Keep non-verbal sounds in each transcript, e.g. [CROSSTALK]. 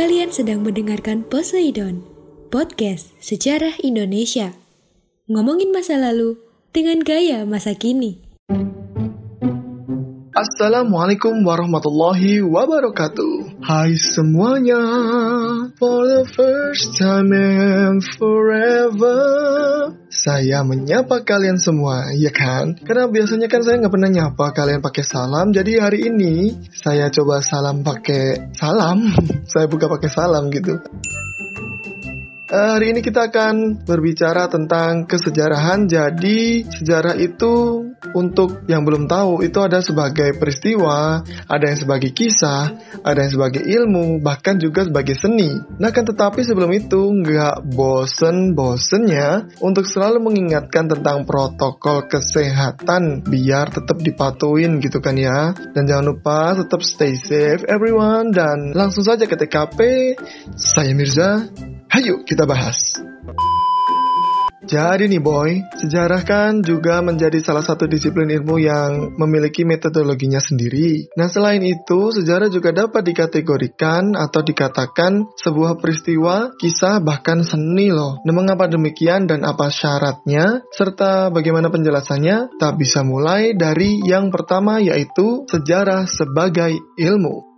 Kalian sedang mendengarkan Poseidon, podcast sejarah Indonesia. Ngomongin masa lalu dengan gaya masa kini. Assalamualaikum warahmatullahi wabarakatuh Hai semuanya For the first time and forever Saya menyapa kalian semua, ya kan? Karena biasanya kan saya nggak pernah nyapa kalian pakai salam. Jadi hari ini saya coba salam pakai salam. [LAUGHS] Saya buka pakai salam gitu Uh, hari ini kita akan berbicara tentang kesejarahan. Jadi, sejarah itu untuk yang belum tahu itu ada sebagai peristiwa, ada yang sebagai kisah, ada yang sebagai ilmu, bahkan juga sebagai seni. Nah, kan tetapi sebelum itu nggak bosen-bosennya untuk selalu mengingatkan tentang protokol kesehatan biar tetap dipatuin gitu kan ya. Dan jangan lupa tetap stay safe everyone dan langsung saja ke TKP. Saya Mirza, Hayu kita bahas. Jadi nih boy, sejarah kan juga menjadi salah satu disiplin ilmu yang memiliki metodologinya sendiri. Nah selain itu, sejarah juga dapat dikategorikan atau dikatakan sebuah peristiwa, kisah, bahkan seni loh. Nah mengapa demikian dan apa syaratnya, serta bagaimana penjelasannya, tak bisa mulai dari yang pertama yaitu sejarah sebagai ilmu.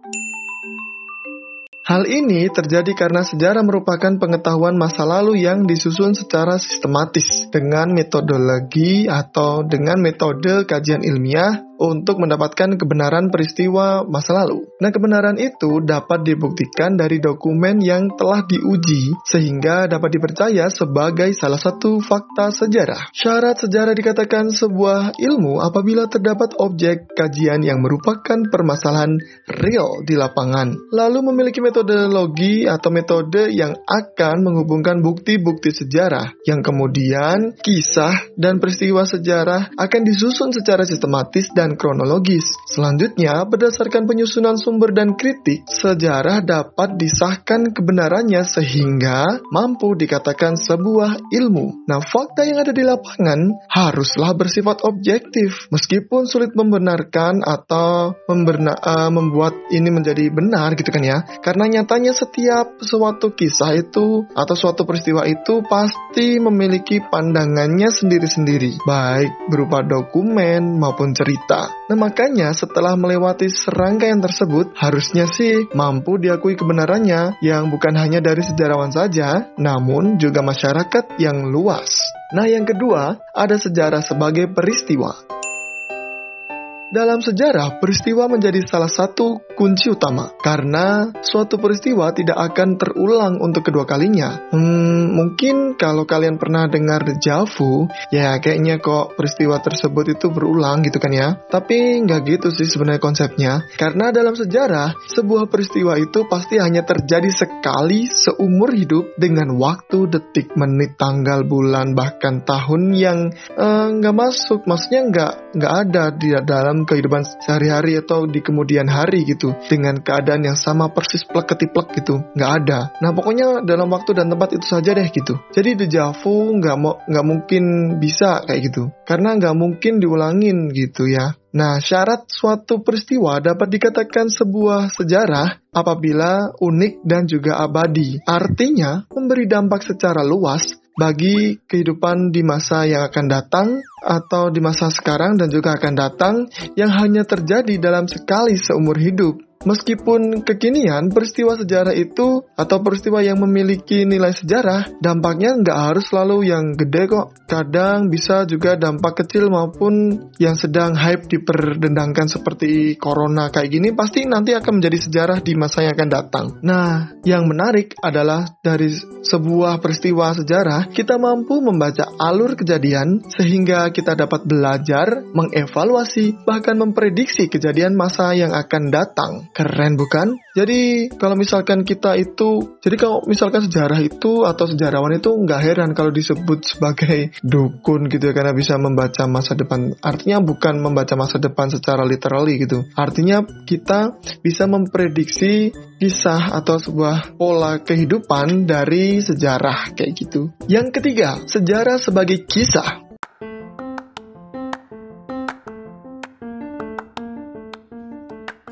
Hal ini terjadi karena sejarah merupakan pengetahuan masa lalu yang disusun secara sistematis dengan metodologi atau dengan metode kajian ilmiah untuk mendapatkan kebenaran peristiwa masa lalu. Nah, kebenaran itu dapat dibuktikan dari dokumen yang telah diuji sehingga dapat dipercaya sebagai salah satu fakta sejarah. Syarat sejarah dikatakan sebuah ilmu apabila terdapat objek kajian yang merupakan permasalahan real di lapangan, lalu memiliki metodologi atau metode yang akan menghubungkan bukti-bukti sejarah yang kemudian kisah dan peristiwa sejarah akan disusun secara sistematis dan kronologis. Selanjutnya, berdasarkan penyusunan sumber dan kritik, sejarah dapat disahkan kebenarannya sehingga mampu dikatakan sebuah ilmu. Nah, fakta yang ada di lapangan haruslah bersifat objektif, meskipun sulit membenarkan atau memberna, uh, membuat ini menjadi benar gitu kan ya. Karena nyatanya setiap suatu kisah itu atau suatu peristiwa itu pasti memiliki pandangannya sendiri-sendiri, baik berupa dokumen maupun cerita. Nah makanya setelah melewati serangkaian tersebut, harusnya sih mampu diakui kebenarannya yang bukan hanya dari sejarawan saja, namun juga masyarakat yang luas. Nah yang kedua, ada sejarah sebagai peristiwa. Dalam sejarah, peristiwa menjadi salah satu kunci utama karena suatu peristiwa tidak akan terulang untuk kedua kalinya. Hmm, mungkin kalau kalian pernah dengar dejavu, ya kayaknya kok peristiwa tersebut itu berulang gitu kan ya. Tapi nggak gitu sih sebenarnya konsepnya. Karena dalam sejarah, sebuah peristiwa itu pasti hanya terjadi sekali seumur hidup dengan waktu, detik, menit, tanggal, bulan, bahkan tahun yang eh, nggak uh, masuk. Maksudnya nggak ada di dalam kehidupan sehari-hari atau di kemudian hari gitu dengan keadaan yang sama persis plek ketiplek gitu nggak ada. Nah pokoknya dalam waktu dan tempat itu saja deh gitu. Jadi dejavu nggak mau nggak mungkin bisa kayak gitu. Karena nggak mungkin diulangin gitu ya. Nah, syarat suatu peristiwa dapat dikatakan sebuah sejarah apabila unik dan juga abadi. Artinya, memberi dampak secara luas bagi kehidupan di masa yang akan datang atau di masa sekarang dan juga akan datang yang hanya terjadi dalam sekali seumur hidup. Meskipun kekinian, peristiwa sejarah itu atau peristiwa yang memiliki nilai sejarah, dampaknya nggak harus selalu yang gede kok. Kadang bisa juga dampak kecil maupun yang sedang hype diperdendangkan seperti corona kayak gini, pasti nanti akan menjadi sejarah di masa yang akan datang. Nah, yang menarik adalah dari sebuah peristiwa sejarah, kita mampu membaca alur kejadian sehingga kita dapat belajar, mengevaluasi, bahkan memprediksi kejadian masa yang akan datang. Keren bukan? Jadi kalau misalkan kita itu, jadi kalau misalkan sejarah itu atau sejarawan itu nggak heran kalau disebut sebagai dukun gitu ya karena bisa membaca masa depan. Artinya bukan membaca masa depan secara literally gitu. Artinya kita bisa memprediksi kisah atau sebuah pola kehidupan dari sejarah kayak gitu. Yang ketiga, sejarah sebagai kisah.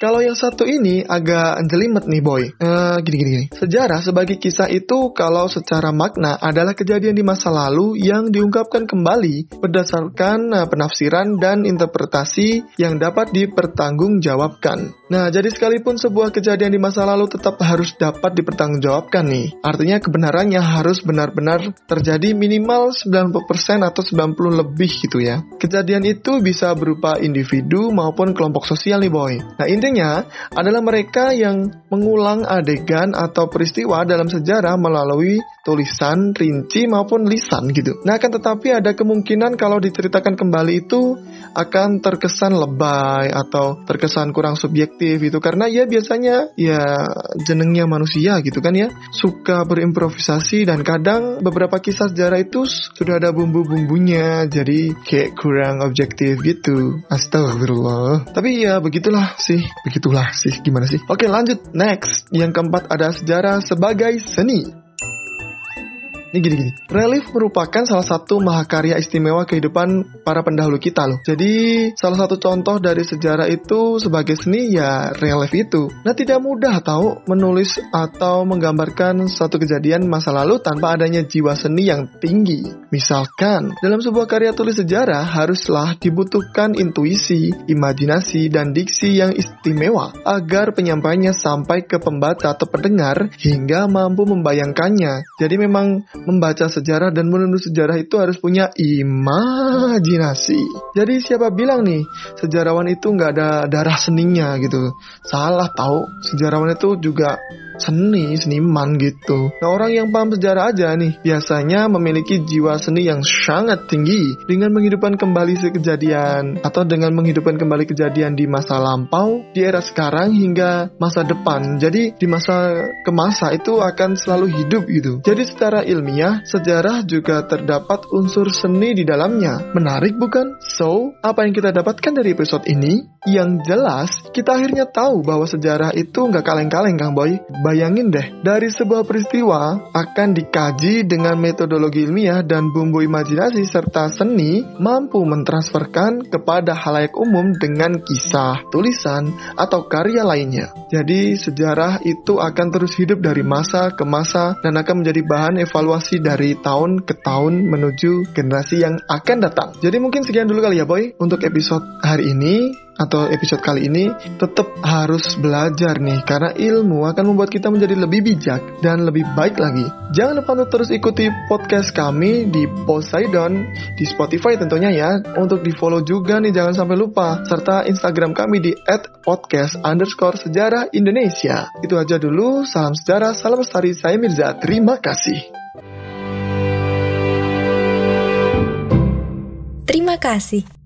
Kalau yang satu ini agak jelimet nih boy. Gini gini gini. Sejarah sebagai kisah itu kalau secara makna adalah kejadian di masa lalu yang diungkapkan kembali berdasarkan uh, penafsiran dan interpretasi yang dapat dipertanggungjawabkan. Nah, jadi sekalipun sebuah kejadian di masa lalu tetap harus dapat dipertanggungjawabkan nih. Artinya kebenarannya harus benar-benar terjadi minimal 90% atau 90 lebih gitu ya. Kejadian itu bisa berupa individu maupun kelompok sosial nih boy. Nah, Intinya adalah mereka yang mengulang adegan atau peristiwa dalam sejarah melalui tulisan, rinci maupun lisan gitu. Nah, akan tetapi ada kemungkinan kalau diceritakan kembali itu akan terkesan lebay atau terkesan kurang subjektif itu karena ya biasanya ya jenengnya manusia gitu kan ya. Suka berimprovisasi dan kadang beberapa kisah sejarah itu sudah ada bumbu-bumbunya. Jadi kayak kurang objektif gitu. Astagfirullah. Tapi ya begitulah sih. Begitulah sih. Gimana sih? Oke lanjut. Next. Yang keempat ada sejarah sebagai seni ini gini-gini. Relief merupakan salah satu mahakarya istimewa kehidupan para pendahulu kita loh. Jadi salah satu contoh dari sejarah itu sebagai seni ya relief itu. Nah tidak mudah tahu menulis atau menggambarkan suatu kejadian masa lalu tanpa adanya jiwa seni yang tinggi. Misalkan dalam sebuah karya tulis sejarah haruslah dibutuhkan intuisi, imajinasi, dan diksi yang istimewa agar penyampaiannya sampai ke pembaca atau pendengar hingga mampu membayangkannya. Jadi memang membaca sejarah dan menulis sejarah itu harus punya imajinasi. Jadi siapa bilang nih sejarawan itu nggak ada darah seninya gitu? Salah tahu. Sejarawan itu juga seni, seniman gitu. Nah orang yang paham sejarah aja nih biasanya memiliki jiwa seni yang sangat tinggi dengan menghidupkan kembali kejadian atau dengan menghidupkan kembali kejadian di masa lampau, di era sekarang hingga masa depan. Jadi di masa ke masa itu akan selalu hidup gitu. Jadi secara ilmiah sejarah juga terdapat unsur seni di dalamnya. Menarik bukan? So, apa yang kita dapatkan dari episode ini? Yang jelas, kita akhirnya tahu bahwa sejarah itu nggak kaleng-kaleng Kang Boy Bayangin deh, dari sebuah peristiwa akan dikaji dengan metodologi ilmiah dan bumbu imajinasi serta seni mampu mentransferkan kepada halayak umum dengan kisah, tulisan, atau karya lainnya. Jadi sejarah itu akan terus hidup dari masa ke masa dan akan menjadi bahan evaluasi dari tahun ke tahun menuju generasi yang akan datang. Jadi mungkin sekian dulu kali ya boy untuk episode hari ini atau episode kali ini tetap harus belajar nih karena ilmu akan membuat kita menjadi lebih bijak dan lebih baik lagi. Jangan lupa untuk terus ikuti podcast kami di Poseidon di Spotify tentunya ya untuk di follow juga nih jangan sampai lupa serta Instagram kami di @podcast. Itu aja dulu salam sejarah salam lestari saya Mirza terima kasih. Terima kasih.